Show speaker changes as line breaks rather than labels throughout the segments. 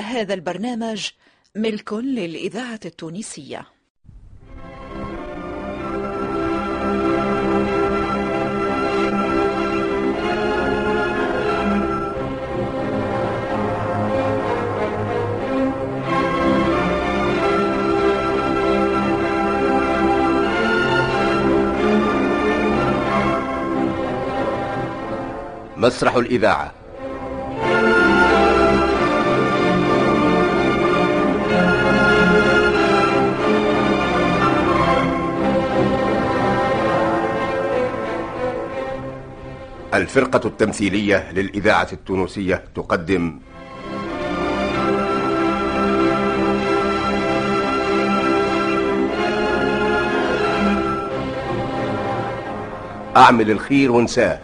هذا البرنامج ملك للإذاعة التونسية.
مسرح الإذاعة. الفرقة التمثيلية للإذاعة التونسية تقدم. أعمل الخير وانساه.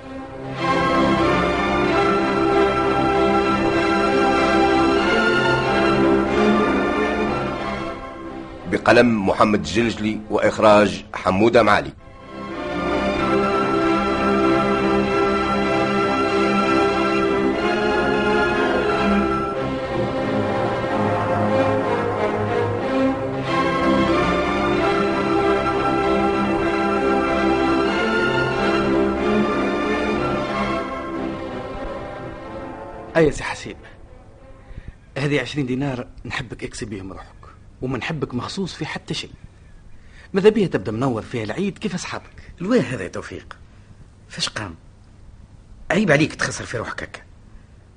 بقلم محمد الجلجلي وإخراج حمودة معالي.
أي سي حسيب هذه عشرين دينار نحبك اكسب بيهم روحك وما نحبك مخصوص في حتى شيء. ماذا بيها تبدأ منور فيها العيد؟ كيف أصحابك؟
الواه هذا يا توفيق. فاش قام؟ عيب عليك تخسر في روحك هكا.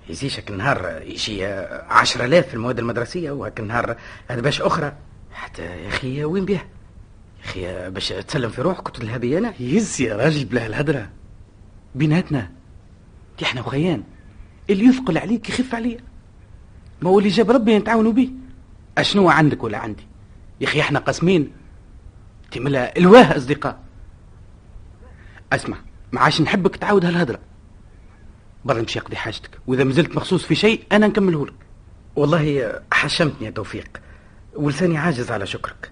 يزيشك النهار يجي عشرة آلاف في المواد المدرسية وهك النهار هذا باش أخرى. حتى يا أخي وين بيها؟ يا أخي باش تسلم في روحك وتلهبي أنا
يز يا راجل بلا الهدرة بيناتنا. إحنا وخيان اللي يثقل عليك يخف عليا. ما هو اللي جاب ربي نتعاونوا بيه أشنو عندك ولا عندي؟ يا أخي إحنا قاسمين. تملا الواه أصدقاء. أسمع ما عادش نحبك تعاود هالهدرة. برا نمشي اقضي حاجتك. وإذا مازلت مخصوص في شيء أنا نكمله لك.
والله حشمتني يا توفيق. ولساني عاجز على شكرك.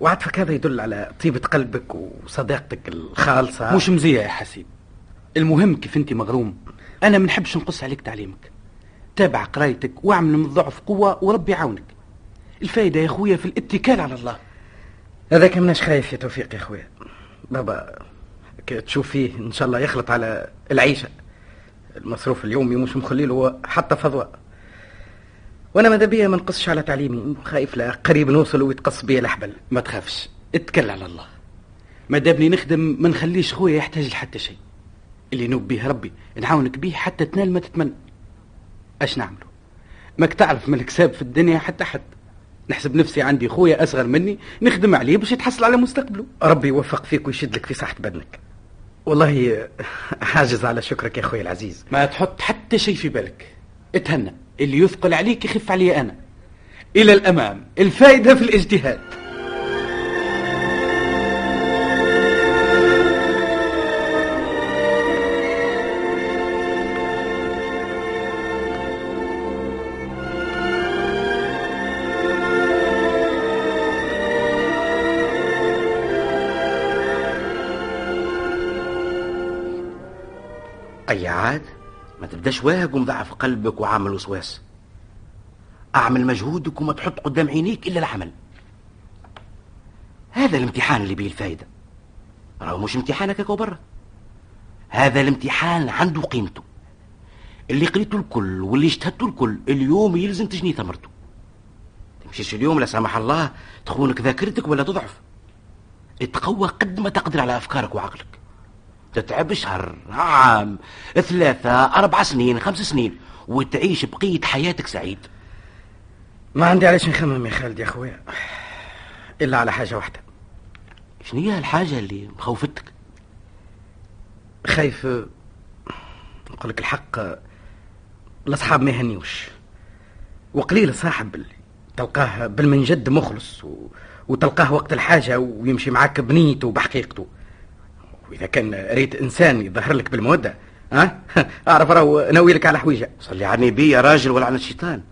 وعطفك هذا يدل على طيبة قلبك وصداقتك الخالصة.
مش مزية يا حسيب. المهم كيف أنت مغروم. أنا ما نحبش نقص عليك تعليمك. تابع قرايتك واعمل من الضعف قوة وربي يعاونك. الفايدة يا خويا في الاتكال على الله.
هذاك مناش خايف يا توفيق يا خويا بابا كي تشوف فيه إن شاء الله يخلط على العيشة. المصروف اليومي مش مخلي له حتى فضواء وأنا ماذا بيا ما نقصش على تعليمي؟ خايف لا قريب نوصل ويتقص بيا الحبل
ما تخافش اتكل على الله. ما دامني نخدم ما نخليش خويا يحتاج لحتى شيء. اللي نوب به ربي نعاونك به حتى تنال ما تتمنى. اش نعملوا ماك تعرف من الكساب في الدنيا حتى حد. نحسب نفسي عندي خويا أصغر مني نخدم عليه باش يتحصل على مستقبله.
ربي يوفق فيك ويشد لك في صحة بدنك. والله حاجز على شكرك يا خويا العزيز.
ما تحط حتى شيء في بالك. اتهنى اللي يثقل عليك يخف علي أنا. إلى الأمام الفائدة في الاجتهاد.
تبداش واهق ومضعف قلبك وعامل وسواس. أعمل مجهودك وما تحط قدام عينيك إلا العمل. هذا الامتحان اللي بيه الفايدة. راهو مش امتحانك هكا برا هذا الامتحان عنده قيمته. اللي قريته الكل واللي اجتهدته الكل اليوم يلزم تجني ثمرته. تمشيش اليوم لا سمح الله تخونك ذاكرتك ولا تضعف. اتقوى قد ما تقدر على أفكارك وعقلك. تتعب شهر. عام ثلاثة أربع سنين خمس سنين وتعيش بقية حياتك سعيد. ما عندي علاش نخمم يا خالد يا خويا. إلا على حاجة واحدة. شنو هي الحاجة اللي مخوفتك؟ خايف نقول لك الحق الأصحاب ما يهنيوش. وقليل الصاحب اللي تلقاه بالمنجد مخلص و... وتلقاه وقت الحاجة ويمشي معاك بنيته وبحقيقته. واذا كان ريت إنسان يظهر لك بالمودة ها؟ أعرف راهو ناوي لك على حويجة. صلي على النبي يا راجل ولا على الشيطان.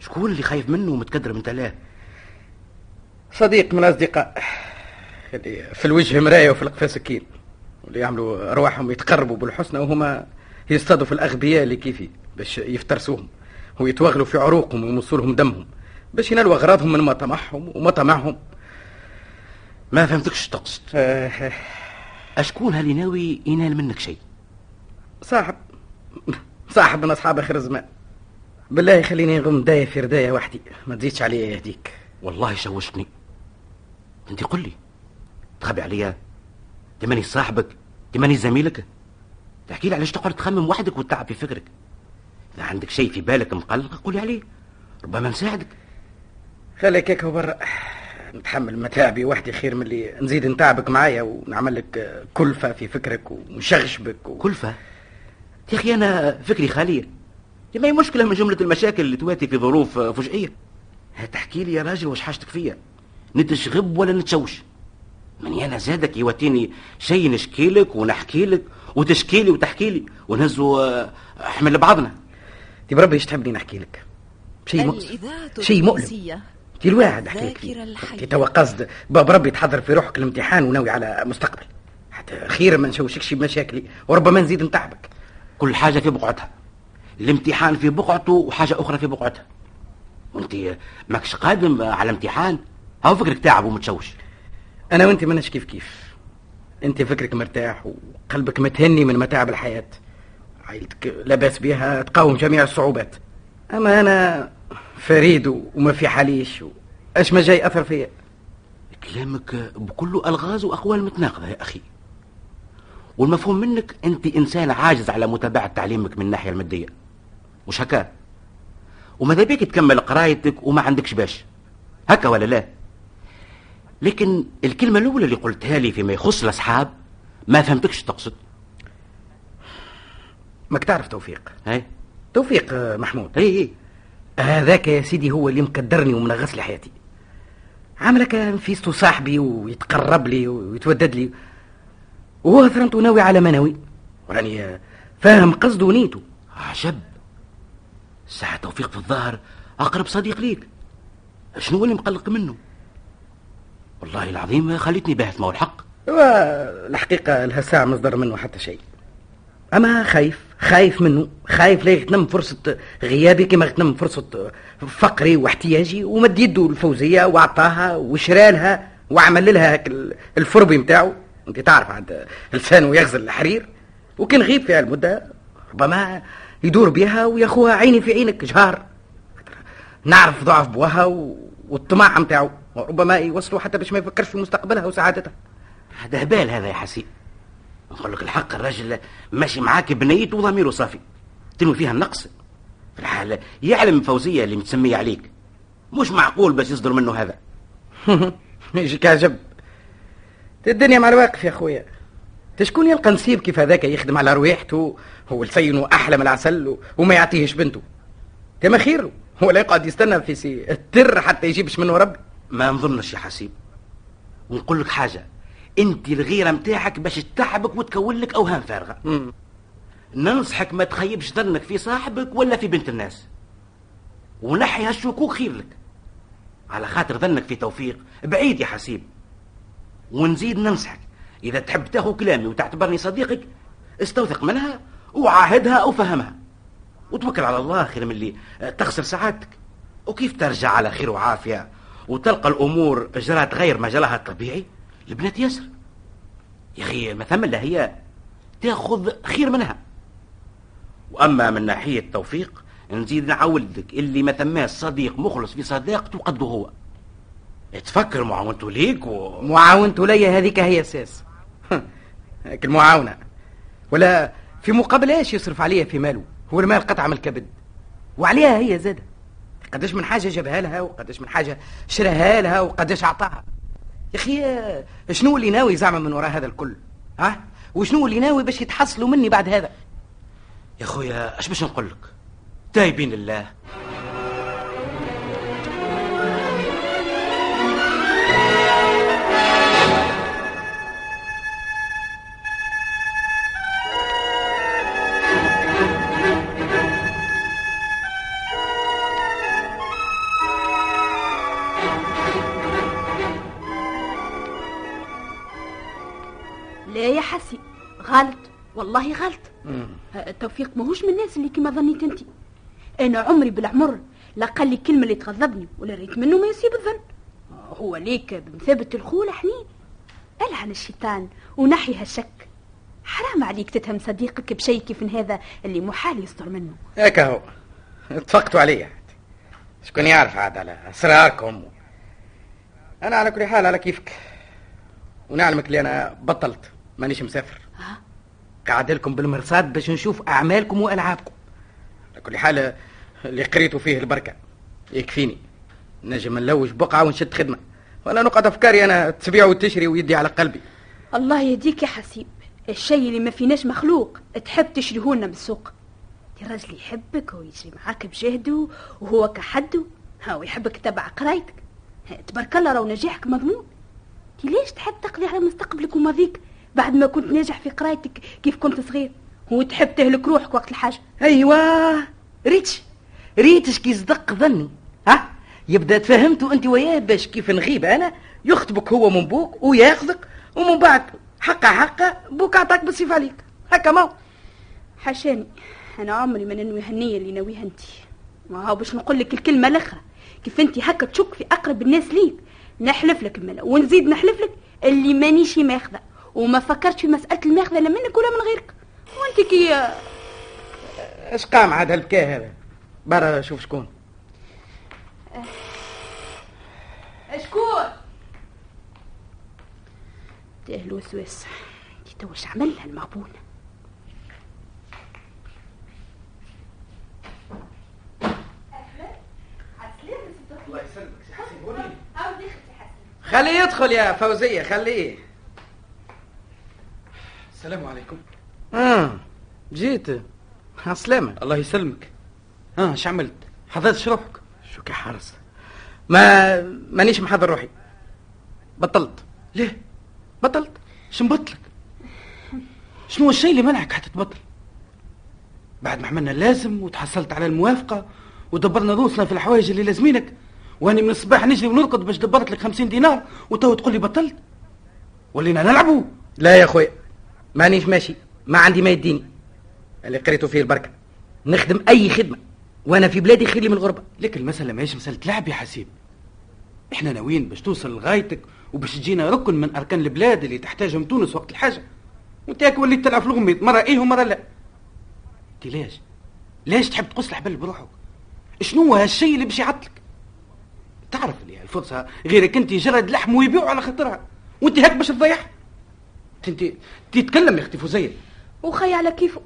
شكون اللي خايف منه ومتكدر من تلاه؟ صديق من الأصدقاء اللي في الوجه مراية وفي القفا سكين. واللي يعملوا أرواحهم يتقربوا بالحسنى وهما يصطادوا في الأغبياء اللي كيفي باش يفترسوهم ويتوغلوا في عروقهم ويمصوا لهم دمهم باش ينالوا أغراضهم من مطمعهم ومطمعهم.
ما فهمتكش تقصد اشكون هاللي ناوي ينال منك شيء.
صاحب صاحب من أصحاب آخر الزمان. بالله يخليني نغم داية في رداية وحدي ما تزيدش عليا يهديك
والله شوشتني. أنت قل لي تخبي عليا؟ تماني صاحبك تماني زميلك؟ تحكي لي علاش تقعد تخمم وحدك وتتعب في فكرك؟ إذا عندك شيء في بالك مقلق قولي عليه. ربما نساعدك.
خليك هيك برا نتحمل متاعبي وحدي خير من اللي نزيد نتعبك معايا ونعمل لك كلفة في فكرك ونشغشبك و...
كلفة؟ يا أخي أنا فكري خالية. ما هي مشكلة من جملة المشاكل اللي تواتي في ظروف فجئية؟ تحكي لي يا راجل واش حاجتك فيا. نتشغب ولا نتشوش؟ مني أنا زادك يواتيني شيء نشكي لك ونحكي لك وتشكي لي وتحكي لي ونهزوا آه، حمل بعضنا.
تي بربي إيش تحبني نحكي لك؟ شيء
الإذاعة
شيء مؤلم. تي الواحد احكي لك فيه توا قصد باب ربي تحضر في روحك الامتحان وناوي على مستقبل. حتى خير ما نشوشكش بمشاكلي وربما نزيد نتعبك.
كل حاجة في بقعتها. الامتحان في بقعته وحاجة أخرى في بقعتها. وأنت ماكش قادم على امتحان؟ هاو فكرك تعب ومتشوش؟
أنا وأنت مناش كيف كيف. أنت فكرك مرتاح وقلبك متهني من متاعب الحياة. عائلتك لاباس بها تقاوم جميع الصعوبات. أما أنا فريد وما في حاليش. اش ما جاي أثر فيا؟
كلامك بكل ألغاز وأقوال متناقضة يا أخي. والمفهوم منك أنت إنسان عاجز على متابعة تعليمك من الناحية المادية. مش هكا؟ وماذا بيك تكمل قرايتك وما عندكش باش؟ هكا ولا لا؟ لكن الكلمة الأولى اللي قلتها لي فيما يخص الأصحاب ما فهمتكش تقصد.
ماك تعرف توفيق؟
هاي
توفيق محمود.
هي هي
هذاك يا سيدي هو اللي مقدرني ومنغص لي حياتي. عامله كان فيستو صاحبي ويتقرب لي ويتودد لي. وهو ثرنتو ناوي على ما ناوي وراني فاهم قصده ونيته.
عجب ساعة توفيق في الظاهر أقرب صديق ليك. شنو اللي مقلق منه؟ والله العظيم خليتني باهت ما هو الحق.
والحقيقة لها ساعة مصدر منه حتى شيء. أما خايف خايف منه خايف لا يغتنم فرصة غيابي كما غتنم فرصة فقري واحتياجي ومد يده الفوزية وعطاها وشرالها وعمل لها الفربي متاعه أنت تعرف عند لسانه يغزل الحرير وكان غيب في هالمدة ربما يدور بها وياخوها عيني في عينك جهار. نعرف ضعف بوها. والطماع متاعه وربما يوصلوا حتى باش ما يفكرش في مستقبلها وسعادتها.
هذا هبال هذا يا حسين. نقول لك الحق الراجل ماشي معاك بنيته وضميره صافي. تنوي فيها النقص. في الحالة يعلم فوزية اللي متسمية عليك. مش معقول بس يصدر منه هذا.
يجيك عجب الدنيا مع الواقف يا خويا تشكون يلقى نسيب كيف هذاك يخدم على رواحته هو لسينه أحلى من العسل وما يعطيهش بنته. تما خير هو لا يقعد يستنى في سي التر حتى يجيبش منه ربي.
ما نظنش يا حسيب. ونقول لك حاجة. انت الغيرة متاعك باش تتعبك وتكون لك أوهام فارغة.
مم.
ننصحك ما تخيبش ظنك في صاحبك ولا في بنت الناس. ونحي هالشكوك خير لك. على خاطر ظنك في توفيق. بعيد يا حسيب. ونزيد ننصحك. إذا تحب تاخذ كلامي وتعتبرني صديقك استوثق منها وعاهدها أو فهمها. وتوكل على الله خير من اللي تخسر سعادتك. وكيف ترجع على خير وعافية؟ وتلقى الأمور جرات غير مجالها الطبيعي؟ البنات يسر يا أخي ما ثم إلا هي تأخذ خير منها. وأما من ناحية توفيق نزيد نعودك اللي ما ثماش صديق مخلص في صداقته قده هو. تفكر معاونته ليك و...
معاونته ليا هذيك هي أساس هاك المعاونة ولا في مقابل إيش يصرف عليها في ماله؟ هو المال قطعة من الكبد. وعليها هي زادة. قداش من حاجة جابها لها وقداش من حاجة شراها لها وقداش أعطاها. يا أخي شنو اللي ناوي زعما من وراء هذا الكل؟ ها؟ وشنو اللي ناوي باش يتحصلوا مني بعد هذا؟
يا خويا اش باش نقول لك؟ تايبين لله.
والله غلط. ه- توفيق ماهوش من الناس اللي كما ظنيت انت. أنا عمري بالعمر لا قال لي كلمة اللي تغضبني ولا ريت منه ما يصيب الظن. هو ليك بمثابة الخول حنين. العن الشيطان ونحي هالشك حرام عليك تتهم صديقك بشيء كيف هذا اللي محال يصدر منه.
هيك هو. اتفقتوا عليا شكون يعرف عاد على أسراركم. أنا على كل حال على كيفك. ونعلمك اللي أنا بطلت. مانيش مسافر. قاعد لكم بالمرصاد باش نشوف أعمالكم وألعابكم. على كل حال اللي قريتوا فيه البركة يكفيني. نجم نلوج بقعة ونشد خدمة. وأنا نقعد أفكاري أنا تبيع وتشري ويدي على قلبي.
الله يهديك يا حسيب. الشيء اللي ما فيناش مخلوق. تحب تشريهولنا من السوق. يا راجل يحبك ويجري معاك بجهده وهو كحده. ها ويحبك تبع قرايتك. تبارك الله راهو نجاحك مضمون. ليش تحب تقضي على مستقبلك وماضيك؟ بعد ما كنت ناجح في قرايتك كيف كنت صغير؟ وتحب تهلك روحك وقت الحاجة.
أيوه. ريتش. ريتش كي صدق ظني. ها؟ يبدأ تفهمتوا أنت وياه باش كيف نغيب أنا. يخطبك هو من بوك وياخذك. ومن بعد حقه حقه بوك عطاك بالسيف عليك. هكا ما هو.
حاشاني أنا عمري ما ننوي هالنية اللي ناويها أنت. ما هو باش نقول لك الكلمة الاخرى كيف أنت هكا تشك في أقرب الناس ليك. نحلف لك الملأ. ونزيد نحلف لك اللي مانيش ماخذه وما فكرتش في مساله الماخذه لا منك ولا من غيرك وانت كي
اش قام عاد هالبكاء هذا برا شوف شكون
شكون تاه الوسواس انت تو واش عملها المغبون
الله يسلمك خليه يدخل يا فوزية خليه
السلام عليكم.
آه جيت. عالسلامة
الله يسلمك. آه إيش عملت؟ حضرت روحك؟
شو كحرص. ما مانيش محضر روحي. بطلت.
ليه؟
بطلت.
إيش مبطلك؟ شنو الشيء اللي منعك حتى تبطل؟ بعد ما عملنا اللازم وتحصلت على الموافقة ودبرنا روسنا في الحوايج اللي لازمينك واني من الصباح نجري ونرقد باش دبرت لك خمسين دينار وتو تقول لي بطلت؟ ولينا نلعبوا؟
لا يا خويا مانيش ماشي. ما عندي ما يديني. اللي قريته فيه البركة. نخدم أي خدمة. وأنا في بلادي خير من الغربة.
لك المسألة ماهيش مسألة لعب يا حسيب. إحنا ناويين باش توصل لغايتك وباش تجينا ركن من أركان البلاد اللي تحتاجهم تونس وقت الحاجة. وأنت وليت تلعب في الغميض. مرة إيه ومرة لا. أنت ليش؟ ليش تحب تقص الحبل بروحك؟ شنو هالشيء اللي باش يعطلك؟ تعرف اللي الفرصة غيرك أنت جرد لحم ويبيعوا على خاطرها. وأنت هيك باش تضيعها. انت تتكلم يا أختي فوزية.
وخي على كيفه.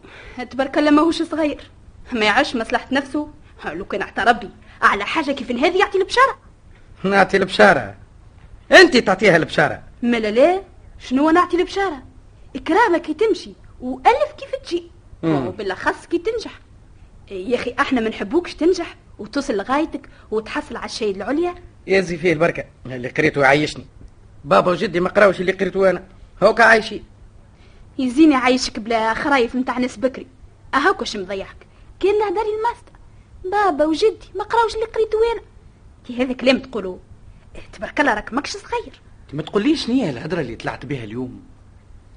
تبارك الله ماهوش صغير. ما يعيش مصلحة نفسه. لو كان أعطى ربي. على حاجة كيف هذه يعطي البشارة.
نعطي البشارة. أنت تعطيها البشارة.
ملا لا. شنو نعطي البشارة؟ إكرامك كي تمشي وألف كيف تجي.
مم.
وبالأخص كي تنجح. يا أخي إحنا ما نحبوكش تنجح وتصل لغايتك وتحصل على الشيء العليا.
يزي فيه البركة. اللي قريته يعيشني. بابا وجدي ما قراوش اللي قريته أنا. هوكا عايشين
يزيني عايشك بلا خرايف نتاع ناس بكري. أهاك واش مضيعك؟ كان له داري الماستر. بابا وجدي ما قراوش اللي قريته أنا تي هذا كلام تقولوا إيه، تبارك الله راك ماكش صغير.
ما تقوليش شنو هي الهدرة اللي طلعت بها اليوم.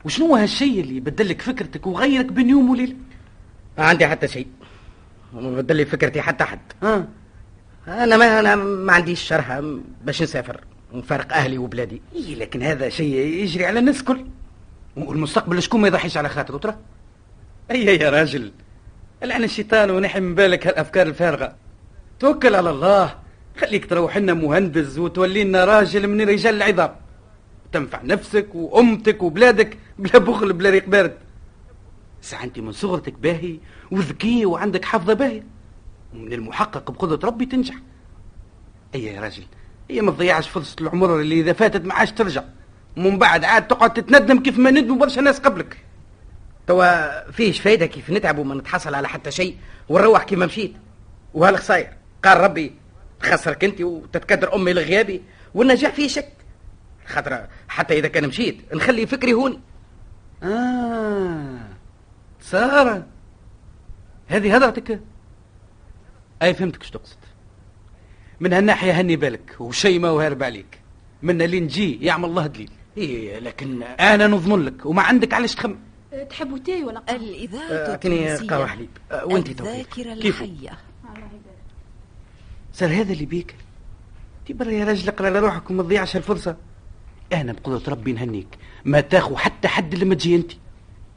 وشنو هو هالشيء اللي بدل لك فكرتك وغيرك بين يوم وليلة
ما عندي حتى شيء. وما بدل لي فكرتي حتى حد.
ها؟
أنا ما أنا ما عنديش شرحة باش نسافر ونفارق أهلي وبلادي.
إيه لكن هذا شيء يجري على الناس الكل. والمستقبل شكون ما يضحيش على خاطره ترى أي يا راجل. العن الشيطان ونحي من بالك هالأفكار الفارغة. توكل على الله. خليك تروح لنا مهندس وتولي لنا راجل من رجال العظام. تنفع نفسك وأمتك وبلادك بلا بخل بلا ريق بارد ساعة أنت من صغرتك باهي وذكي وعندك حافظه باهيه ومن المحقق بقدرة ربي تنجح. أي يا راجل هي ما تضيعش فرصة العمر اللي إذا فاتت ما عادش ترجع. ومن بعد عاد تقعد تتندم كيف ما ندموا برشا ناس قبلك.
توا فيش فايدة كيف نتعب وما نتحصل على حتى شيء ونروح كيما مشيت. وهالخساير قال ربي تخسرك انت وتتكدر أمي لغيابي والنجاح فيه شك. خاطر حتى إذا كان مشيت نخلي فكري هوني.
آه سارة هذه هدرتك أي فهمتك شو تقصد. من هالناحية هني بالك وشي ما هو هارب عليك. من اللي نجي يعمل الله دليل. إيه لكن أنا نضمن لك وما عندك علاش تخمم.
تحبوا تاي ولا قهوة؟
الإذاعة
اعطيني
التونسية
قهوة حليب. أه، وأنت تو
الذاكرة
كيف؟
الحية.
صار هذا اللي بيك. تي برا يا راجل اقرأ لروحك وما تضيعش الفرصة. أنا بقدرة ربي نهنيك. ما تاخو حتى حد لما تجي أنت.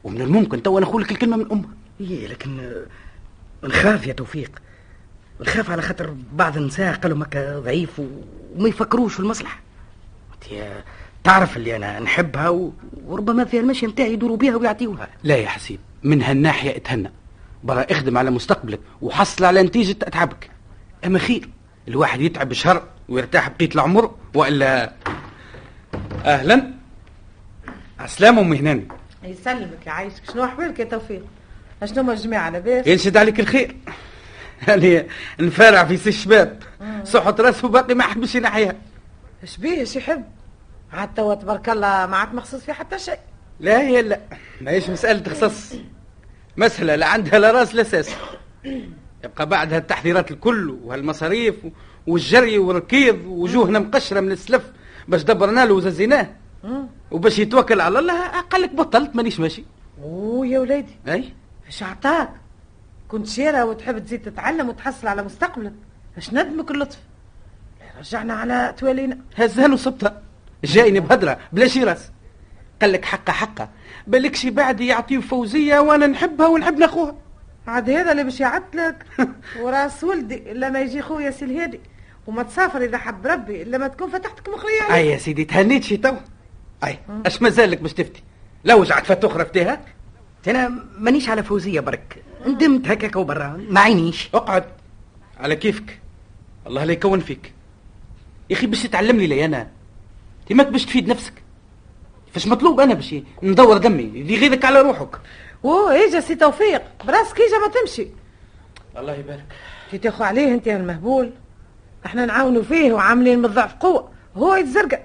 ومن الممكن تو نقول لك الكلمة من أمها.
إيه لكن نخاف يا توفيق. نخاف على خاطر بعض النساء قالوا مكا ضعيف وما يفكروش في المصلحة. آه، تعرف اللي أنا نحبها و... وربما فيها المشي نتاعي يدوروا بيها ويعطيوها.
لا يا حسيب من هالناحية اتهنى. برا اخدم على مستقبلك وحصل على نتيجة اتعبك أما خير الواحد يتعب شهر ويرتاح بقية العمر والا أهلا. عسلامة ام هناني.
يسلمك يعيشك شنو أحوالك يا توفيق؟ شنو ما الجماعة لاباس
ينشد عليك الخير. يعني نفارع في سي الشباب. صحة راسه باقي ما حبش ينحيها
اش بيه اش يحب؟ عاد توا تبارك الله ما عاد مخصوص في حتى شيء.
لا هي لا. ماهيش مسألة خصص مسألة لا عندها لا راس لا ساس. يبقى بعدها التحذيرات الكل وهالمصاريف والجري والركيض وجوهنا مقشرة من السلف باش دبرنا له وززيناه وباش يتوكل على الله قال لك بطلت مانيش ماشي.
أوه يا ولادي.
أي؟
اش عطاك كنت شيرة وتحب تزيد تتعلم وتحصل على مستقبلك. اش ندمك اللطف؟ رجعنا على توالينا.
هزها وصبتها جايني بهدرة بلا شي راس. قال لك حقه حقه. بالك شي بعد يعطيه فوزية وأنا نحبها ونحب ناخوها.
عاد هذا اللي باش يعطلك. وراس ولدي لما يجي خويا سي الهادي. وما تسافر إذا حب ربي لما تكون فتحتك عليك.
أي يا سيدي تهنيت شي تو. أي أش مازالك باش تفتي؟ لو وجعت فات أخرى فتيها؟
أنا مانيش على فوزية برك. ندمت هكاك وبرا. ما عينيش.
أقعد. على كيفك؟ الله لا يكون فيك. يا أخي باش تتعلمني لي أنا. انت ماك باش تفيد نفسك. فاش مطلوب أنا باش ندور دمي اللي غيرك على روحك.
اوه اجا سي توفيق. براسك اجا ما تمشي.
الله يبارك.
كي تاخو عليه أنت يا المهبول. إحنا نعاونوا فيه وعاملين من الضعف قوة. وهو يتزرقع.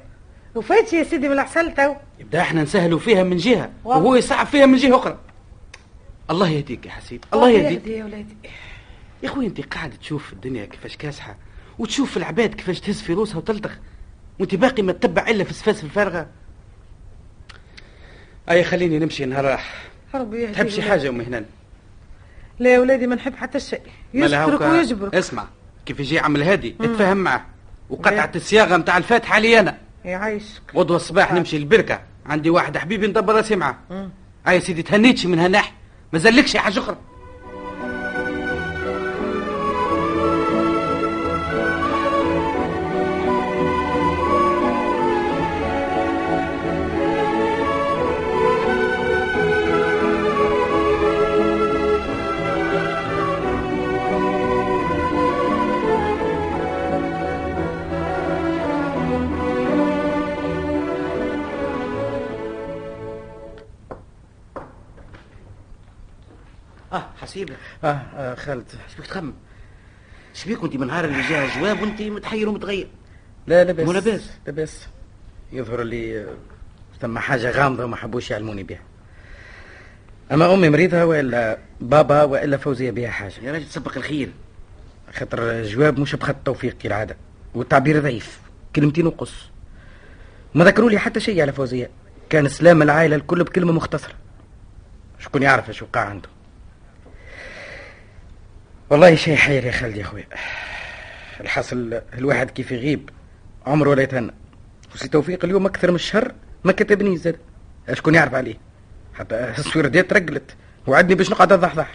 وفايتش يا سيدي من العسل تو
يبدأ إحنا نسهلوا فيها من جهة
والله.
وهو يصعب فيها من جهة أخرى. الله يهديك يا حسيب. الله يهديك.
يهدي يا ولادي.
يا أخوي أنت قاعد تشوف الدنيا كيفاش كاسحة وتشوف العباد كيفاش تهز في روسها وتلطخ. وانت باقي ما تتبع إلا في السفاس الفارغة؟ أي خليني نمشي نهار راح.
ربي
تحب شي حاجة ام هنان
لا يا ولادي ما نحب حتى شيء يشكرك. ويجبرك.
اسمع كيف يجي عم الهادي اتفاهم معه وقطعت الصياغة نتاع الفاتحة لي أنا.
يعيشك
غدوه الصباح نمشي البركه عندي واحد حبيبي ندبر راسي معاه. أي يا سيدي تهنيتش من هالناحيه ما زلكش
حاجة أخرى.
آه, آه خالد.
شبيك تخمم؟ شبيك وانت من نهار اللي جاء جواب وانت متحير ومتغير.
لا لاباس.
مو لاباس.
لاباس. يظهر لي آه، ثم حاجة غامضة وما حبوش يعلموني بها. أما أمي مريضة وإلا بابا وإلا فوزية بها حاجة.
يا راجل تسبق الخير.
خاطر الجواب مش بخط توفيق كالعادة. والتعبير ضعيف. كلمتين وقص. ما ذكروا لي حتى شيء على فوزية. كان سلام العائلة الكل بكلمة مختصرة. شكون يعرف إيش وقع عنده. والله شيء حير يا خالد يا خويا. الحاصل الواحد كيف يغيب؟ عمره ولا يتهنى. وسي توفيق اليوم أكثر من الشهر ما كتبني زاد. شكون يعرف عليه؟ حتى السويردات رجلت وعدني باش نقعد اضحضح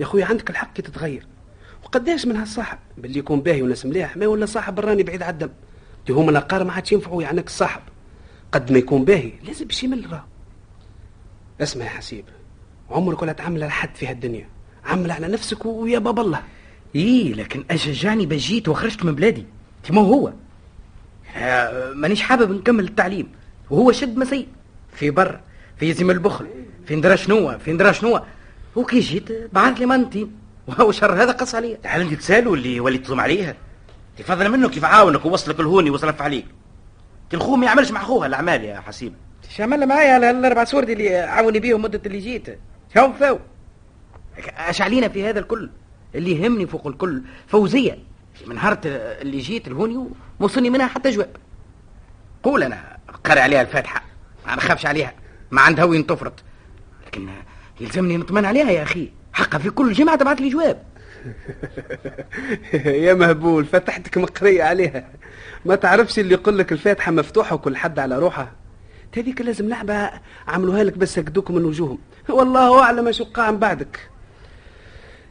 يا خويا عندك الحق كي تتغير. وقداش من هالصاحب باللي يكون باهي وناس مليح ما ولا صاحب براني بعيد على الدم. دي هما الأقارب ما عادش ينفعوا يعنيك الصاحب قد ما يكون باهي لازم باش يمل راه. اسمع يا حسيب عمرك ولا تعمل على حد في هالدنيا. عمل على نفسك ويا باب الله.
إيه لكن أشجعني بجيت وخرجت من بلادي. انت ما هو؟ آه، مانيش حابب نكمل التعليم. وهو شد مسي في بر في يزم البخل في ندرى شنو في ندرى شنو. وكي جيت بعث لي منتين وهو شر هذا قص عليا.
هل انت تسالوا اللي وليت تلوم عليها. تفضل منه كيف عاونك ووصلك الهوني وصرف عليك. انت الخو ما يعملش مع اخوها الأعمال يا حسيب.
عمل معايا على الأربع سورد اللي عاوني بيهم مدة اللي جيت. هم فاو. اش علينا في هذا الكل اللي يهمني فوق الكل. فوزية. من نهار اللي جيت الهوني وموصلني منها حتى جواب. قول أنا قاري عليها الفاتحة. ما نخافش عليها. ما عندها وين تفرط. لكن يلزمني نطمن عليها يا أخي. حقها في كل جمعه تبعث لي جواب.
يا مهبول فتحتك مقرية عليها. ما تعرفش اللي يقول لك الفاتحة مفتوحة وكل حد على روحه؟ هذيك لازم لعبة عملوها لك بس هكدوك من وجوههم. والله أعلم إيش وقع من بعدك.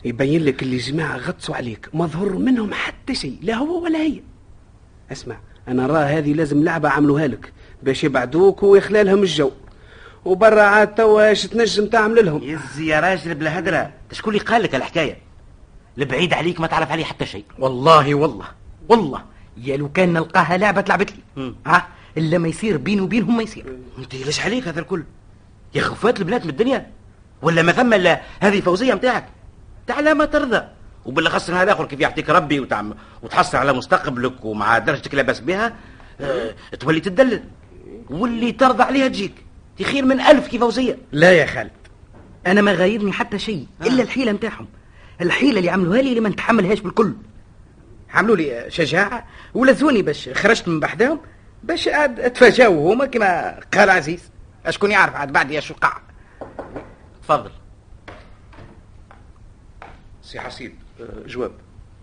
يبين لك اللي جماعة غطسوا عليك. ما ظهر منهم حتى شيء لا هو ولا هي. اسمع أنا راه هذه لازم لعبة عملوها لك باش يبعدوك ويخلى لهم الجو. وبرا عاد توا إيش تنجم تعمل لهم؟
يزي يا راجل بلا هدرة. شكون اللي قال لك الحكاية؟ البعيد عليك ما تعرف عليه حتى شيء.
والله والله والله. يا لو كان نلقاها لعبة لعبت لي. ها؟ إلا ما يصير بيني وبينهم ما يصير.
أنت ليش عليك هذا الكل؟ يا خفات البنات من الدنيا؟ ولا ما ثم الا هذه فوزية متاعك؟ تعال ما ترضى. وبالاخص هذا الآخر كيف يعطيك ربي وتعم وتحصل على مستقبلك ومع درجتك لاباس بها آه تولي تدلل واللي ترضى عليها تجيك. دي خير من ألف كي فوزيه
لا يا خالد. أنا ما غايرني حتى شيء إلا الحيلة نتاعهم. الحيلة اللي عملوها لي اللي ما نتحملهاش بالكل. عملوا لي شجاعة ولزوني باش خرجت من بحدهم باش عاد اتفاجاو هما كما قال عزيز. أشكون يعرف عاد بعد إيش وقع
تفضل.
سي حسيب آه، جواب.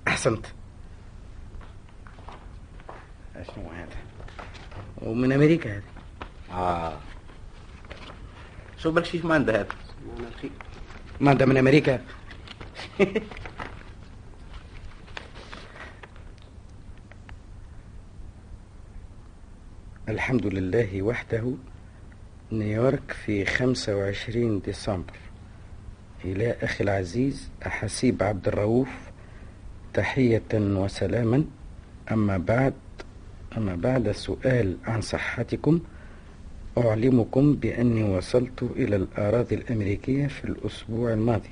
أحسنت. شنو هذا؟ ومن أمريكا هذه.
آه. شو بالك فيه ما عنده هذا
ما ده من أمريكا. الحمد لله وحده. نيويورك في 25 ديسمبر. إلى أخي العزيز أحسيب عبد الرؤوف تحية وسلاما. أما بعد أما بعد سؤال عن صحتكم. أعلمكم بأني وصلت إلى الأراضي الأمريكية في الأسبوع الماضي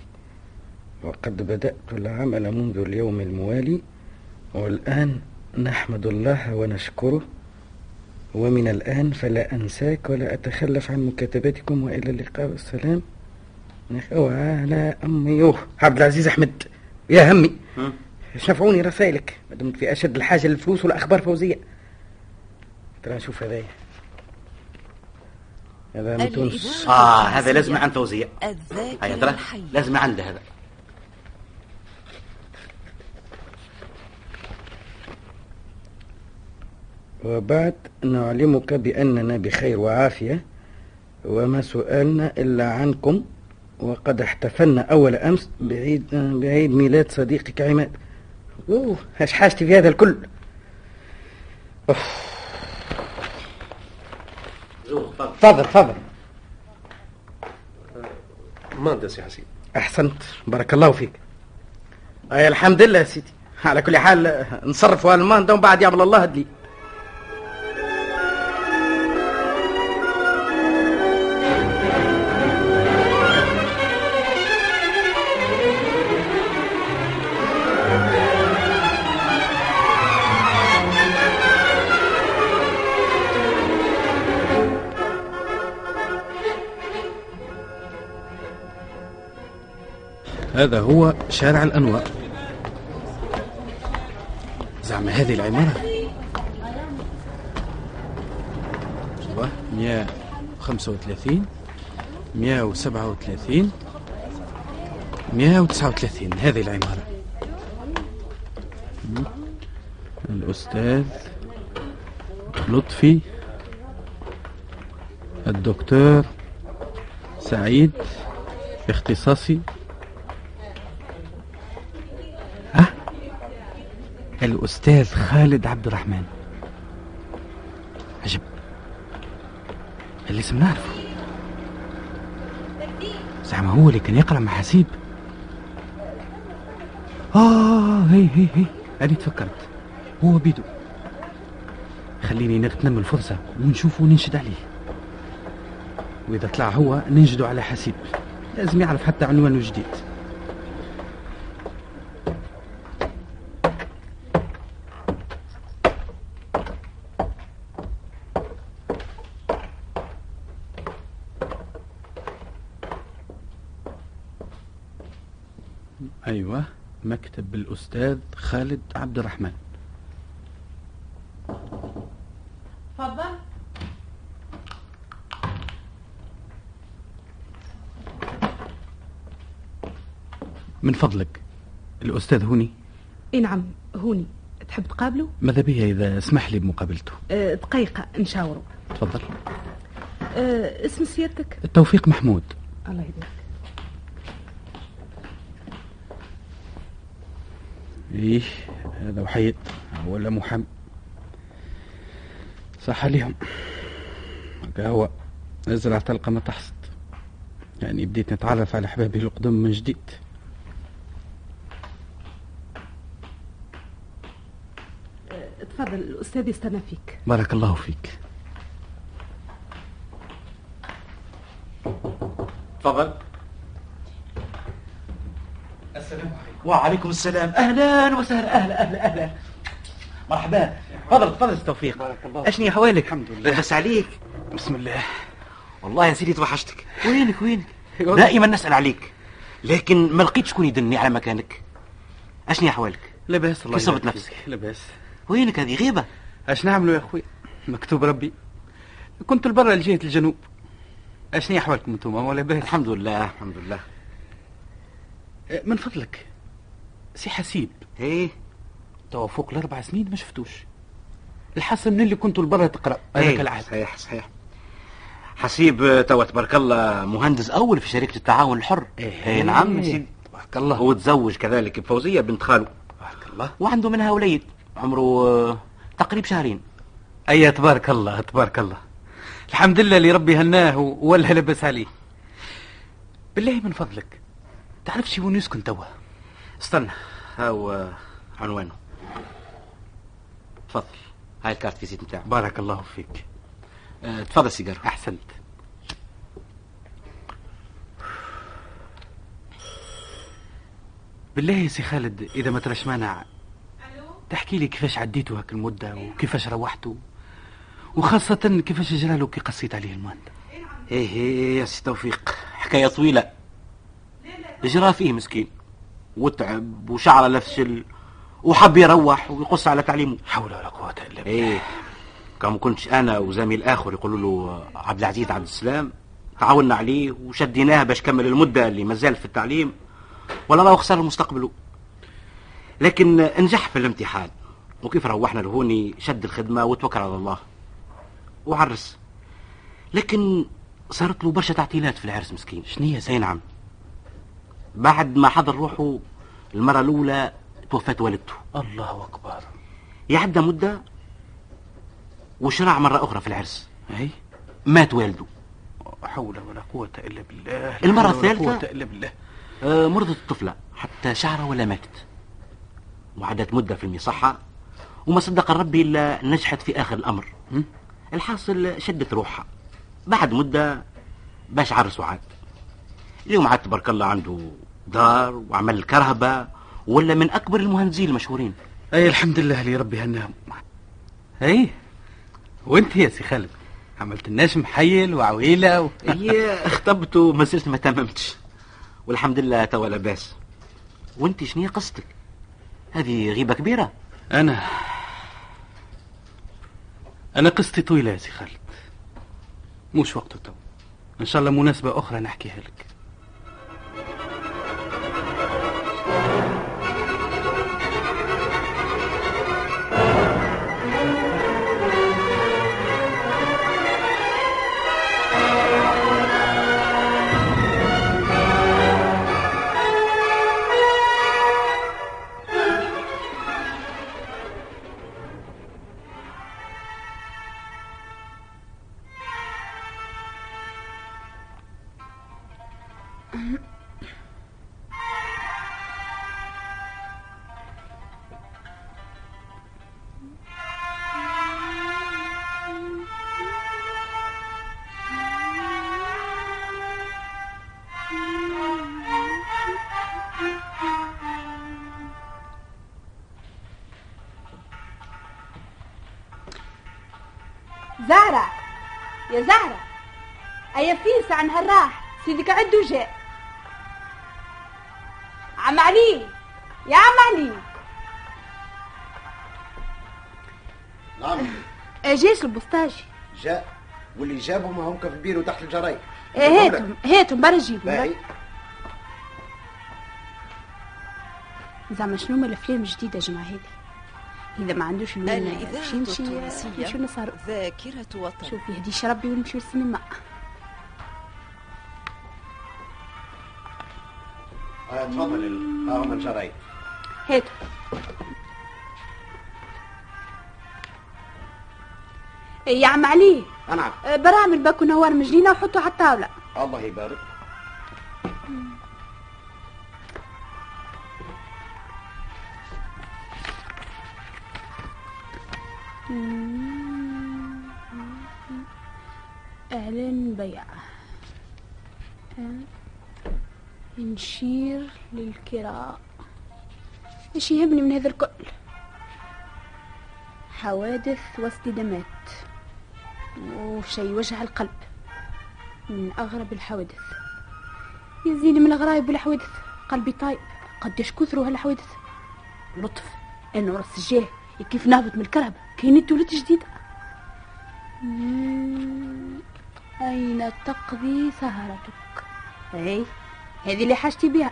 وقد بدأت العمل منذ اليوم الموالي والآن نحمد الله ونشكره. ومن الآن فلا أنساك ولا أتخلف عن مكاتبتكم وإلى اللقاء. والسلام وعلى أمي أوه عبد العزيز أحمد. يا همي. شفعوني رسائلك. ما دمت في أشد الحاجة للفلوس والأخبار فوزية ترى نشوف هذايا هذا من تونس.
آه هذا. لازم عن فوزيه هيا ترى لازم عنده هذا.
وبعد نعلمك بأننا بخير وعافية وما سؤالنا إلا عنكم. وقد احتفلنا أول أمس بعيد بعيد ميلاد صديقك عماد. أوه إيش حاجتي في هذا الكل. أوف. تفضل تفضل.
ماندة سي حسيب
أحسنت بارك الله فيك. أي الحمد لله يا سيدي. على كل حال نصرفوا المان ده ومن بعد يعمل الله هدلي.
هذا هو شارع الأنوار. زعما هذه العمارة؟ أيوة 135 137 139 هذه العمارة. الأستاذ لطفي الدكتور سعيد اختصاصي الأستاذ خالد عبد الرحمن. عجب. الاسم نعرفه. زعما هو اللي كان يقرأ مع حسيب آه هي هي هي. أنا تفكرت. هو بيدو. خليني نغتنم الفرصة ونشوفه وننشد عليه. وإذا طلع هو ننجدوا على حسيب لازم يعرف حتى عنوانه الجديد. مكتب الأستاذ خالد عبد الرحمن.
تفضل.
من فضلك. الأستاذ هوني؟
إي نعم هوني. تحب تقابله
ماذا بيا إذا اسمح لي بمقابلته؟
أه دقيقة نشاوروا
تفضل.
أه اسم سيادتك؟
التوفيق محمود.
الله يهديك
إيه هذا وحيد ولا محمد. صح عليهم قهوة أزرع تلقى ما تحصد. يعني بديت نتعرف على أحبابي القدم من جديد.
تفضل الأستاذ يستنى فيك.
بارك الله فيك.
تفضل
السلام عليكم
وعليكم السلام. أهلا وسهلا. أهلا أهلا أهلا. مرحبا. تفضل تفضل توفيق.
بارك الله
أشني احوالك
الحمد لله.
بس عليك.
بسم الله.
والله يا سيدي توحشتك. وينك وينك؟ دائما نسأل عليك. لكن ما لقيت شكون يدلني على مكانك. أشني احوالك
لاباس الله يبارك
نفسك؟
لاباس.
وينك هذه؟ غيبة.
أش نعملوا يا أخوي؟ مكتوب ربي. كنت لبرا لجهة الجنوب. أشني احوالكم أنتم؟ ولا باس
الحمد لله الحمد لله.
من فضلك. سي حسيب
إيه؟
توا فوق الأربع سنين ما شفتوش. الحاصل من اللي كنتوا لبرا تقرأ هذاك
إيه،
العهد
صحيح صحيح. حسيب توا تبارك الله مهندس أول في شركة التعاون الحر. اي نعم يا سيدي.
تبارك الله.
هو تزوج كذلك بفوزية بنت خاله
تبارك الله.
وعنده منها وليد. عمره آه، تقريب شهرين.
اي تبارك الله تبارك الله. الحمد لله اللي ربي هناه ولا لبس عليه. بالله من فضلك تعرف شي وين يسكن توا؟
استنى هاو آه، عنوانه. تفضل. هاي ال carte visite نتاعه
بارك الله فيك.
آه، تفضل سيجارة.
أحسنت. بالله يا سي خالد إذا ما ترش مانع. تحكي لي كيفاش عديتوا هاك المدة وكيفاش روحتوا وخاصة كيفاش جراله كي قصيت عليه المهند؟
إيه إيه يا سي توفيق. حكاية طويلة. جرى فيه مسكين. وتعب وشعره لفشل وحب يروح ويقص على تعليمه.
حول ولا قوة إلا بالله.
إيه. كان ما كنتش أنا وزميل آخر يقولوا له عبد العزيز عبد السلام تعاوننا عليه وشديناه باش كمل المدة اللي مازال في التعليم ولا راه خسر مستقبله. لكن نجح في الامتحان. وكيف روحنا لهوني شد الخدمة وتوكل على الله. وعرس. لكن صارت له برشا تعطيلات في العرس مسكين.
شنية زي
نعم. بعد ما حضر روحه المرة الأولى توفت والدته.
الله أكبر.
يعدى مدة وشرع مرة أخرى في العرس.
أي؟
مات والده.
حول ولا قوة إلا بالله.
المرة الثالثة؟
إلا بالله.
آه، مرضت الطفلة حتى شعرها ولا ماتت. وعدت مدة في المصحة. وما صدق ربي إلا نجحت في آخر الأمر? الحاصل شدت روحها. بعد مدة باش عرس وعاد اليوم عاد تبارك الله عنده دار وعمل كرهبة ولا من أكبر المهندسين المشهورين.
أي الحمد لله اللي ربي هناهم أي. وأنت يا سي خالد عملت الناس محيل وعويلة و...
هي اختبت وما زلت ما تممتش. والحمد لله توا لاباس وأنت شنو قصتك؟ هذه غيبة كبيرة.
أنا أنا قصتي طويلة يا سي خالد. مش وقته تو. إن شاء الله مناسبة أخرى نحكيها لك.
نعم.
جيش البوسطاجي
جاء واللي جابهم هم في البيرو تحت الجرايد.
إيه هاتهم هاتهم برا جيبهم.
باهي.
زعما شنو هما الأفلام الجديدة جماعة هذه؟ إذا ما عندوش
الإذاعة
باش يمشي نمشيو نسهروا
ذاكرة وطن.
شوف يهديش ربي ونمشيو السينما
آه، تفضل. ال- ها هما الجرايد.
هاتوا يا عم علي.
نعم.
آه، برامج باكو نوار مجنينة وحطوا على الطاولة.
الله يبارك.
إعلان بيع. آه، نشير للكراء. إيش يهمني من هذا الكل؟ حوادث واصطدامات وشي وجع القلب من أغرب الحوادث. يزيني من الغرايب والحوادث قلبي طايب. قديش كثروا هالحوادث لطف. انه راس الجاه كيف نهبط من الكرهب. كاين تولد جديده مم، أين تقضي سهرتك؟ أي هذه اللي حاجتي بها.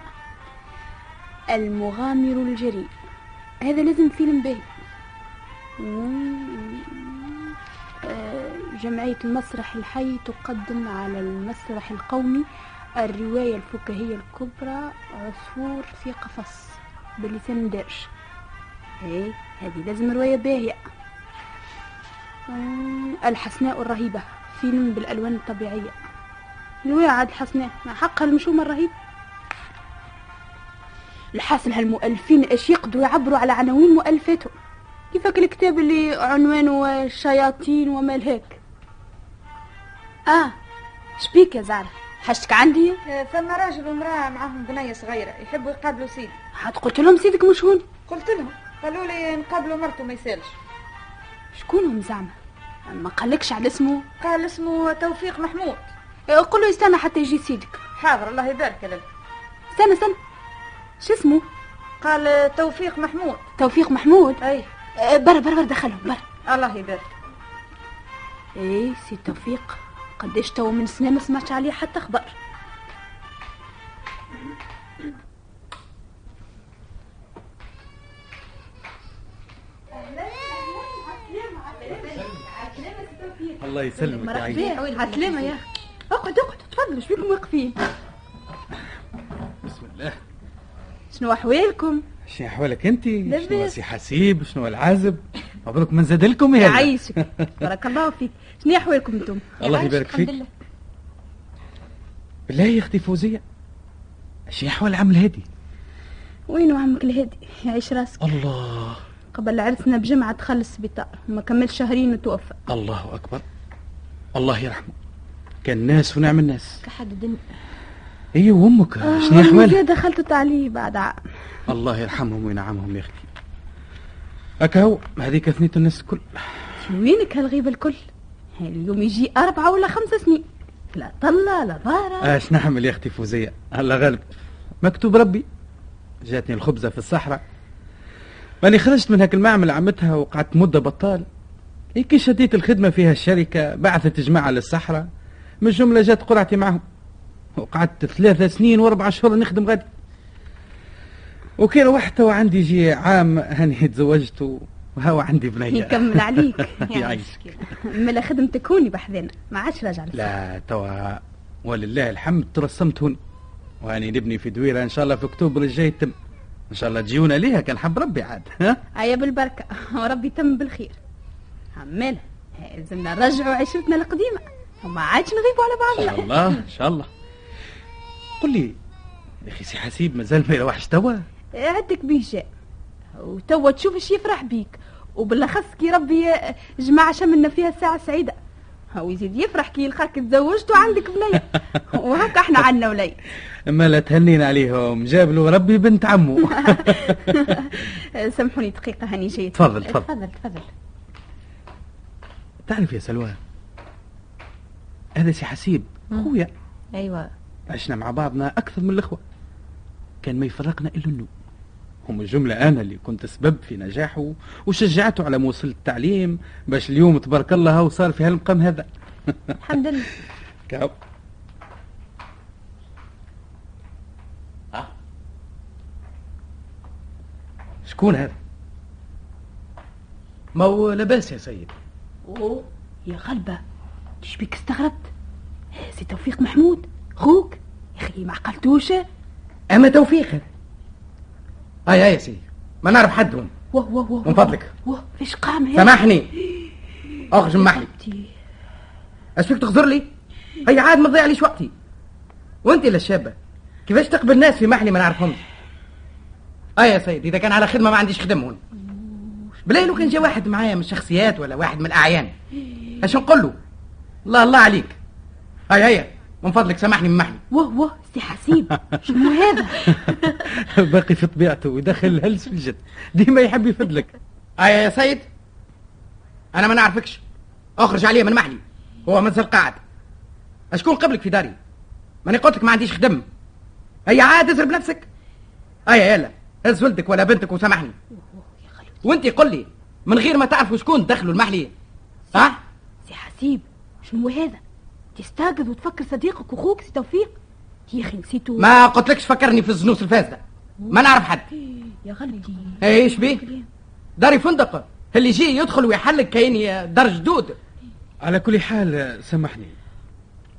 المغامر الجريء. هذا لازم فيلم باهي. جمعية المسرح الحي تقدم على المسرح القومي الرواية الفكاهية الكبرى عصفور في قفص بلسان دارج إيه هذه لازم رواية باهية. الحسناء الرهيبة فيلم بالألوان الطبيعية. الواعد الحسناء مع حقها المشومة الرهيبة الحاصل هالمؤلفين إيش يقدروا يعبروا على عناوين مؤلفاتهم. كيفك الكتاب اللي عنوانه شياطين وما هيك؟ آه. شبيك يا زعرة حاجتك عندي؟
ثم راجل وامرأة معهم بنية صغيرة يحبوا يقابلوا سيدي.
حد قلت لهم سيدك مش هون؟
قلت لهم قالوا لي نقابلوا مرته ما يسالش.
شكونهم زعما؟ ما قالكش على اسمه؟
قال اسمه توفيق محمود.
إيه، قل له يستنى حتى يجي سيدك.
حاضر الله يبارك لك.
استنى استنى. شو اسمه؟
قال توفيق محمود.
توفيق محمود؟
أي.
آه، برا برا برا دخلهم برا.
الله يبارك.
إيه سي توفيق. قديش تو من سنة ما سمعتش عليه حتى خبر.
الله يسلمك يا عيني.
عسلامة يا أخي. اقعد اقعد تفضلوا إيش بيكم واقفين؟
بسم الله.
شنو أحوالكم؟
شنو أحوالك انت
لاباس.
شنو سي حسيب شنو العازب؟ مبروك من زاد لكم يا
يعيشك. بارك الله فيك. شنو احوالكم أنتم؟
الله يبارك فيك. بالله يا أختي فوزية. شنو أحوال عم الهادي؟
وينو عمك الهادي؟ يعيش راسك.
الله.
قبل عرسنا بجمعة دخل السبيطار. وما كملش شهرين وتوفى.
الله أكبر. الله يرحمه. كان ناس ونعم الناس.
كحد الدنيا
اي وأمك. شنو
آه،
احوالها
زاد دخلت عليه بعد عام.
الله يرحمهم وينعمهم يا أختي. هكا هو؟ هذيك ثنية الناس الكل.
وينك هالغيبة الكل؟ اليوم يجي أربعة ولا خمسة سنين. لا طلة لا ضارة.
اش نعمل يا أختي فوزية؟ الله غالب. مكتوب ربي. جاتني الخبزة في الصحراء. ماني خرجت من هاك المعمل عمتها وقعدت مدة بطال. كي شديت الخدمة فيها الشركة بعثت جماعة للصحراء. من الجمله جات قرعتي معهم. وقعدت ثلاثة سنين وأربع شهور نخدم غادي. وكان واحد توا عندي يجي عام هاني تزوجت وهو عندي بنية.
يكمل عليك.
يعيشك.
ملا خدمتك هوني بحذانا. ما عادش راجع.
لا توا ولله الحمد ترسمت هون. واني نبني في دويرة إن شاء الله في أكتوبر الجاي تم. إن شاء الله تجيونا ليها كان حب ربي عاد. ها؟
عيا بالبركة. وربي تم بالخير. عمال. لازمنا نرجعوا عيشتنا القديمة. وما عادش نغيبوا على
إن شاء
بعضنا.
الله إن شاء الله. قل لي يا أخي سي حسيب مازال ما يروحش توا؟
عندك بيه جاء وتوا تشوف إيش يفرح بيك. وبالاخص كي ربي جماعة شملنا فيها الساعة سعيدة هو يزيد يفرح كي يلقاك تزوجت وعندك بنية وهكا إحنا عنا ولي
أما لا تهنينا عليهم. جاب له ربي بنت عمه
سامحوني دقيقة هاني جاي.
تفضل، تفضل.
تفضل تفضل.
تعرف يا سلوى هذا سي حسيب. خويا.
أيوه.
عشنا مع بعضنا أكثر من الأخوة. كان ما يفرقنا إلا النوم هم الجملة أنا اللي كنت سبب في نجاحه وشجعته على موصل التعليم باش اليوم تبارك الله هو صار في هالمقام هذا.
الحمد لله.
كاو.
ها
شكون هذا؟ ما هو لاباس يا سيد؟
أوه يا غلبة. إيش بيك استغربت؟ إيه، سي توفيق محمود. خوك؟ يا أخي ما عقلتوش.
أما توفيق هذا. اي اي يا سيدي ما نعرف حد هون.
واه واه واه
من فضلك.
واه فيش قام هيك؟
سامحني. أخرج من محلي. اش فيك تغزر لي؟ هي عاد ما تضيع ليش وقتي؟ وأنت لا الشابة. كيفاش تقبل الناس في محلي ما نعرفهمش اي يا سيد إذا كان على خدمة ما عنديش خدم هون. بلاي لو كان جا واحد معايا من الشخصيات ولا واحد من الأعيان. اش نقول له الله الله عليك. هيا هيا من فضلك سامحني من محلي
واه واه سي حسيب. شنو هذا؟
باقي في طبيعته ويدخل الهلس في الجد ديما يحب يفدلك اي يا سيد أنا ما نعرفكش. أخرج عليا من محلي هو مازال قاعد أشكون قبلك في داري؟ ماني قلت لك ما عنديش خدم. هيا عاد ازرب نفسك. هيا يلا هز ولدك ولا بنتك وسامحني. وانت قل لي من غير ما تعرفوا شكون دخلوا المحلي ها؟
سي حسيب شنو هذا؟ تستاقظ وتفكر صديقك وأخوك سي توفيق؟ يا أخي نسيتو
ما قلت لكش فكرني في الزنوس الفاسده ما نعرف حد.
يا غلبتي
إيش بيه؟ داري فندق. اللي يجي يدخل ويحلق كأني دار جدود
على كل حال سامحني.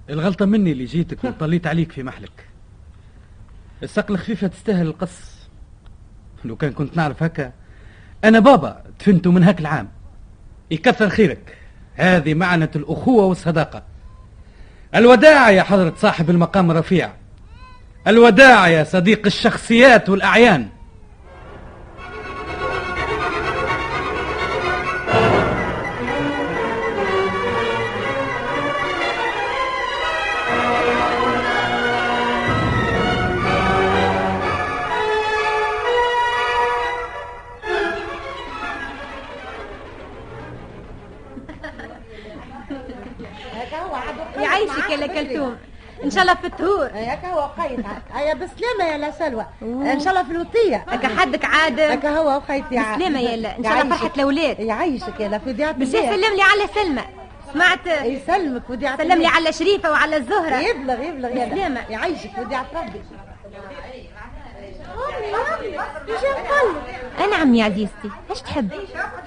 الغلطة مني اللي جيتك وطليت عليك في محلك. السقل خفيفة تستاهل القص. لو كان كنت نعرف هكا أنا بابا دفنته من هاك العام. يكثر خيرك. هذه معنى الأخوة والصداقة. الوداع يا حضرة صاحب المقام الرفيع الوداع يا صديق الشخصيات والأعيان.
إن شاء الله في الطهور.
هكا هو قيد هيا بسلامة يا لا سلوى. إن شاء الله في الوطية.
هكا حدك عاد
هكا هو وخيتي عاد
بسلامة يا لا. إن شاء الله فرحة الاولاد
يعيشك يا لا في وديعة
باش يسلم لي على سلمى. سمعت؟
يسلمك وديعة
سلم لي على شريفة وعلى الزهرة.
يبلغ يبلغ يا لا.
بسلامة.
يعيشك وديعة ربي.
انعم يا عزيزتي. إيش تحب؟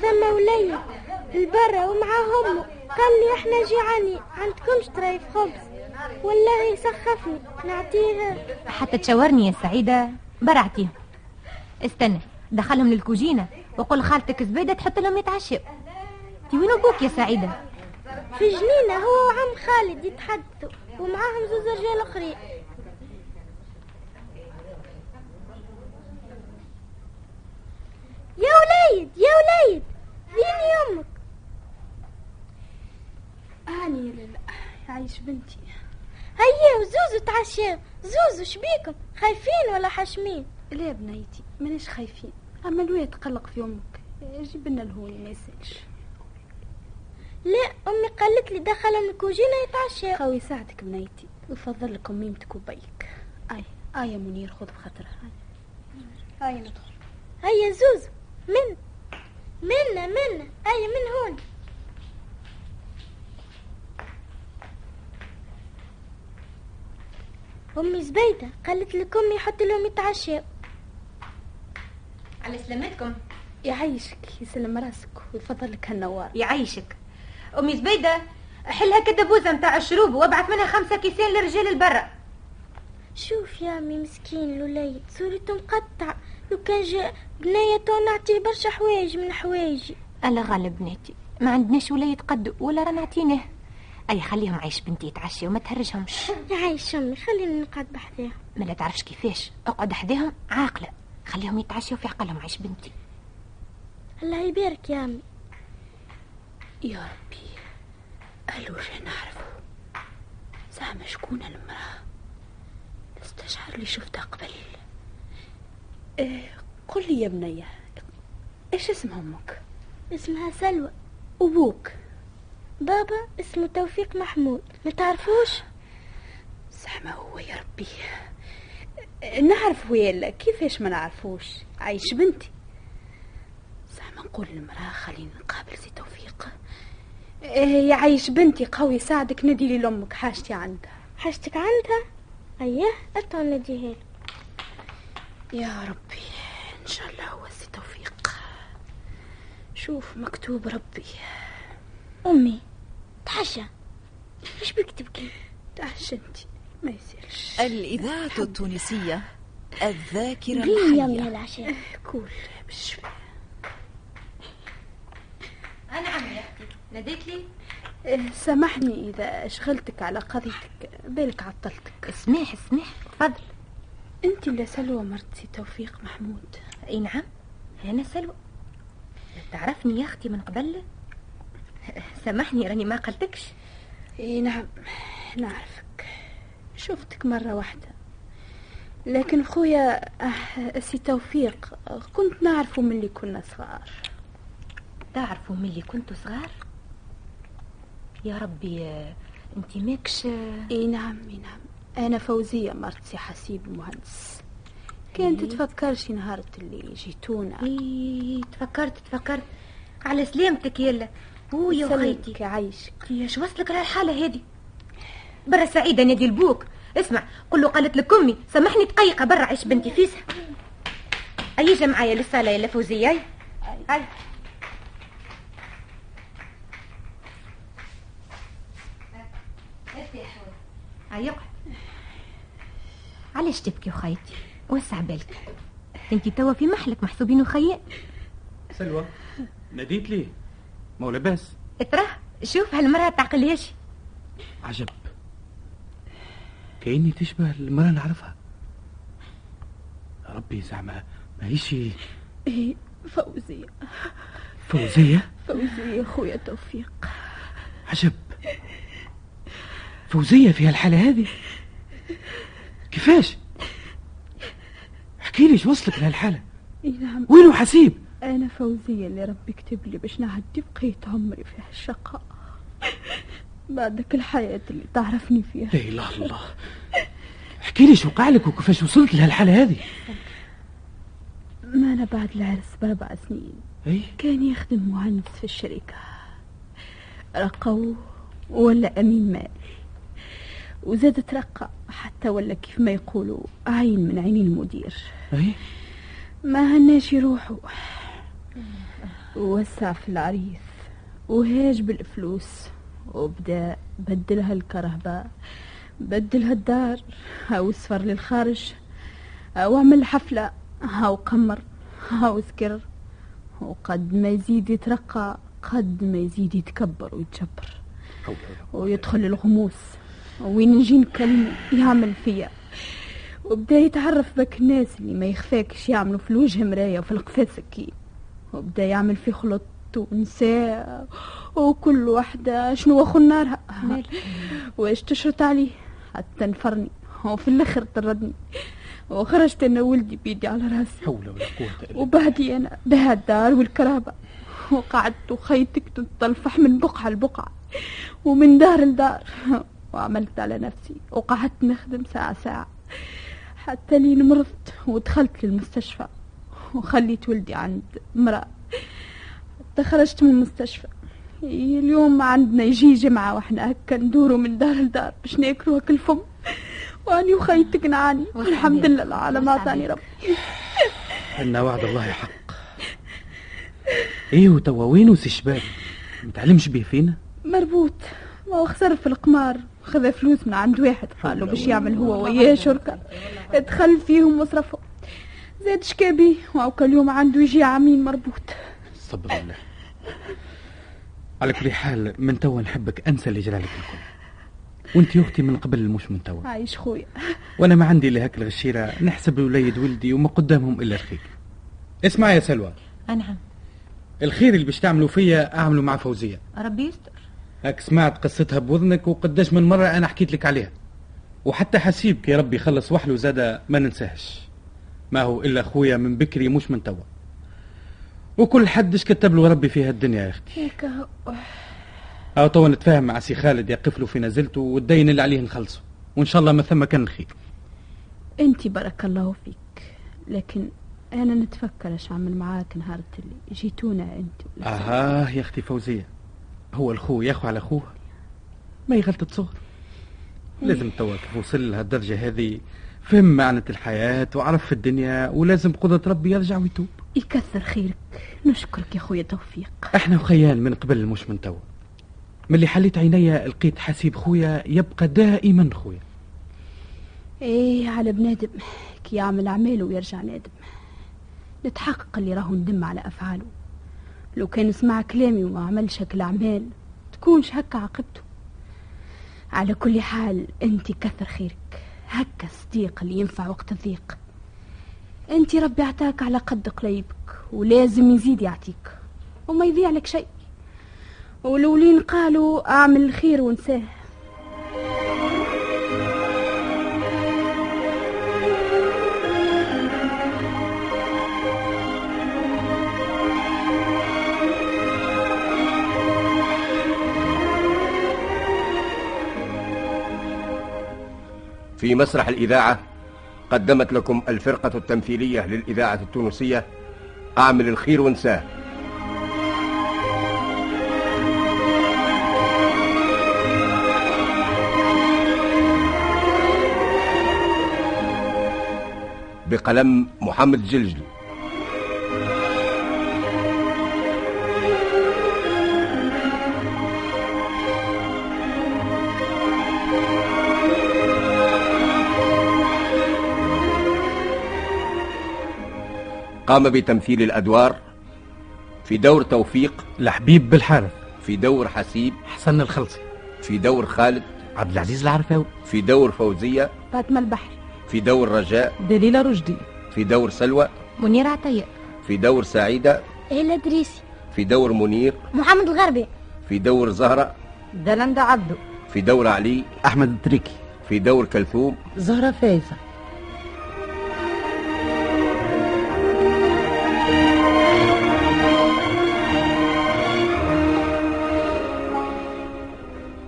ثم ولية البرة ومعاه أمه قال لي إحنا جيعانين. عندكمش طريف خبز. والله يسخفني نعطيها.
حتى تشاورني يا سعيدة. برعتيهم استنى. دخلهم للكوجينة. وقل خالتك زبيدة تحط لهم يتعشوا تي وين أبوك يا سعيدة.
في جنينة هو وعم خالد يتحدثوا. ومعاهم زوز رجال اخرين يا وليد يا وليد. فين يمك
اني لا عايش بنتي.
هيا وزوزو تعشى زوزو شبيكم خايفين ولا حاشمين
لا بنيتي ماناش خايفين. أما الواد تقلق في أمك جيب لنا الهون ما يسألش.
لا أمي قالت لي دخل الكوجينة يتعشى.
خوي يساعدك بنيتي. ويفضل لكم ميمتك وبيك آي آي يا منير خذ بخاطرها. هاي ندخل
هيا زوزو من. منا منا هيا من هون. أمي زبيدة قالت لك أمي يحط لهم يتعشوا
على سلامتكم.
يعيشك يسلم راسك ويفضل لك هالنوار
يعيشك. أمي زبيدة حلها كدبوزة متاع الشروب وابعث منها خمسة كيسين للرجال البرة.
شوف يا أمي مسكين الوليد صورته مقطعة لو كان جاء بنية تو نعطيه برشا حوايج من حوايجي.
الله غالب بناتي ما عندناش ولا يتقدوا ولا راه نعطيناه. أي خليهم عايش بنتي يتعشى وما تهرجهمش.
يعيش أمي خليني نقعد بحذاها
ما لا تعرفش كيفاش. اقعد حداهم عاقلة. خليهم يتعشوا في عقلهم عيش بنتي.
الله يبارك يا أمي.
يا ربي الوش نعرفه زعما شكون المرأة؟ تستشعر اللي شفتها قبل. إيه قل لي يا بنية إيش اسم أمك؟
اسمها سلوى.
وابوك
بابا اسمه توفيق محمود ما تعرفوش؟
زعما هو يا ربي. نعرف ويلا كيفاش ما نعرفوش؟ عايش بنتي. زعما نقول للمرأة خلينا نقابل سي توفيق. إيه يا عايش بنتي قوي يساعدك ندي لي لأمك حاجتي عندها.
حاجتك عندها؟ أيه أتو نديها
يا ربي إن شاء الله هو سي توفيق. شوف مكتوب ربي.
أمي. تعشى. إيش بك تبكي
تعش انت ما يصيرش.
الإذاعة التونسية الذاكرة
قليل يا
الحية
هالعشاء
كول بالشفاء
يا أختي ناديت لي؟
إيه، سامحني إذا أشغلتك على قضيتك. بالك عطلتك
اسمح اسمح. تفضل.
أنت اللي سلوى مرتي توفيق محمود.
أي نعم. أنا سلوى. تعرفني يا أختي من قبل؟ سامحني راني ما قلتكش.
إي نعم نعرفك. شفتك مرة واحدة. لكن خويا آه، سي توفيق كنت نعرفه من اللي كنا صغار.
تعرفوا من اللي كنتوا صغار؟ يا ربي أنت ماكش؟
إي نعم إي نعم. أنا فوزية مرت سي حسيب المهندس كانت. تفكرش نهار اللي جيتونا.
إي تفكرت تفكرت. على سلامتك يلا. هو يا
سلامك
خيتي
يعيشك
إيش وصلك لهالحالة هذه؟ برا سعيدة نادي البوك. اسمع قل له قالت لك أمي سامحني دقيقة برا عيش بنتي فيسها. ايجا معايا للصالة يا هاي هاي هاي اقعد علاش تبكي وخيتي وسع بالك. انت توا في محلك محسوبين وخيال.
سلوى ناديت لي ما لاباس
تراه شوف هالمرأة تعقلياش
عجب. كأني تشبه المرأة نعرفها ربي زعما ماهيش
إيه فوزية.
فوزية؟
فوزية خويا توفيق.
عجب. فوزية في هالحالة هذه؟ كيفاش؟ احكي لي شو وصلك لهالحالة؟
اي نعم.
وينو حسيب؟
أنا فوزية اللي ربي كتب لي باش نعدي بقية عمري في هالشقاء بعدك الحياة اللي تعرفني فيها.
لا إله إلا الله. احكي لي شو وقع لك وكيفاش وصلت لهالحالة هذه؟
ما أنا بعد العرس بأربع سنين.
أي؟
كان يخدم مهندس في الشركة. رقوه ولا أمين مال وزاد ترقى حتى ولا كيف ما يقولوا عين من عينين المدير.
أي؟
ما هناش يروحوا. ووسع في العريس وهاج بالفلوس وبدا بدلها الكرهبة بدلها الدار أو سفر للخارج أو عمل حفلة أو قمر أو سكر وقد ما يزيد يترقى قد ما يزيد يتكبر ويتجبر ويدخل الغموس وين نجي نكلمه يعمل فيا وبدا يتعرف بك الناس اللي ما يخفاكش يعملوا في الوجه مراية وفي القفاز سكين وبدا يعمل في خلط ونساء وكل واحدة شنو خو نارها واش تشرط عليه؟ حتى نفرني وفي الآخر طردني. وخرجت أنا ولدي بيدي على راسي.
حول ولا قوة إلا
وبعدي أنا بها الدار والكرابة. وقعدت وخيتك تتطلفح من بقعة لبقعة. ومن دار لدار. وعملت على نفسي. وقعدت نخدم ساعة ساعة. حتى لين مرضت ودخلت للمستشفى. وخليت ولدي عند امرأة. حتى خرجت من المستشفى. اليوم عندنا يجي جمعة وإحنا هكا ندوروا من دار لدار باش ناكلوا هكا الفم واني وخيتك نعاني والحمد لله على ما عطاني ربي.
إن وعد الله حق. إيه وتوا وينو سي شباب؟ متعلمش بيه فينا؟
مربوط. ما هو خسر في القمار. خذ فلوس من عند واحد. قال له باش يعمل هو وياه شركة. دخل فيهم وصرفهم. زاد شكابي. وهاكا اليوم عنده يجي عامين مربوط.
صبر الله. على كل حال من توا نحبك أنسى اللي جرالك الكل. وأنت يا أختي من قبل مش من توا.
عايش خويا.
وأنا ما عندي إلا هاك الغشيره نحسب الوليد ولدي وما قدامهم إلا الخير. اسمع يا سلوى.
نعم
الخير اللي باش تعملوا فيا أعملوا مع فوزية.
ربي يستر.
هاك سمعت قصتها بوذنك وقداش من مرة أنا حكيت لك عليها. وحتى حسيبك يا ربي يخلص وحله زاده ما ننساهش ما هو إلا خويا من بكري مش من توا. وكل حد اش كتب له ربي في هالدنيا يا أختي؟
هيك هو.
توا نتفاهم مع سي خالد يقف له في نزلته والدين اللي عليه نخلصه. وإن شاء الله ما ثم كان خير.
أنت بارك الله فيك. لكن أنا نتفكر اش عمل معاك نهار اللي جيتونا أنت
أها يا أختي فوزية. هو الخو ياخو على أخوه؟ ما هي غلطة صغر. لازم توا وصل لهالدرجة هذه. فهم معنى الحياة وعرف في الدنيا ولازم بقدرة ربي يرجع ويتوب.
يكثر خيرك. نشكرك يا خويا توفيق.
إحنا وخيان من قبل مش من توا. ملي حليت عينيا لقيت حسيب خويا يبقى دائما خويا.
إيه على بنادم. كي يعمل اعماله ويرجع نادم. نتحقق اللي راهو ندم على أفعاله. لو كان سمع كلامي وما عملش هك الأعمال تكونش هكا عاقبته. على كل حال أنت كثر خيرك. هكا صديق اللي ينفع وقت الضيق. انت ربي اعطاك على قد قليبك ولازم يزيد يعطيك وما يضيع لك شيء. ولولين قالوا أعمل الخير وانساه.
في مسرح الإذاعة قدمت لكم الفرقة التمثيلية للإذاعة التونسية أعمل الخير وانساه. بقلم محمد جلجلي قام بتمثيل الأدوار في دور توفيق
لحبيب بالحارث
في دور حسيب
حسن الخلصي
في دور خالد
عبد العزيز العرفاوي
في دور فوزية
فاطمة البحر
في دور رجاء
دليلة رشدي
في دور سلوى
منير عطية
في دور سعيدة
إلى دريسي
في دور منير
محمد الغربي
في دور زهرة
دلندا عبدو
في دور علي
احمد التريكي
في دور كلثوم
زهرة فايزة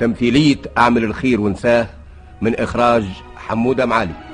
تمثيلية أعمل الخير وانساه من إخراج حمودة معالي.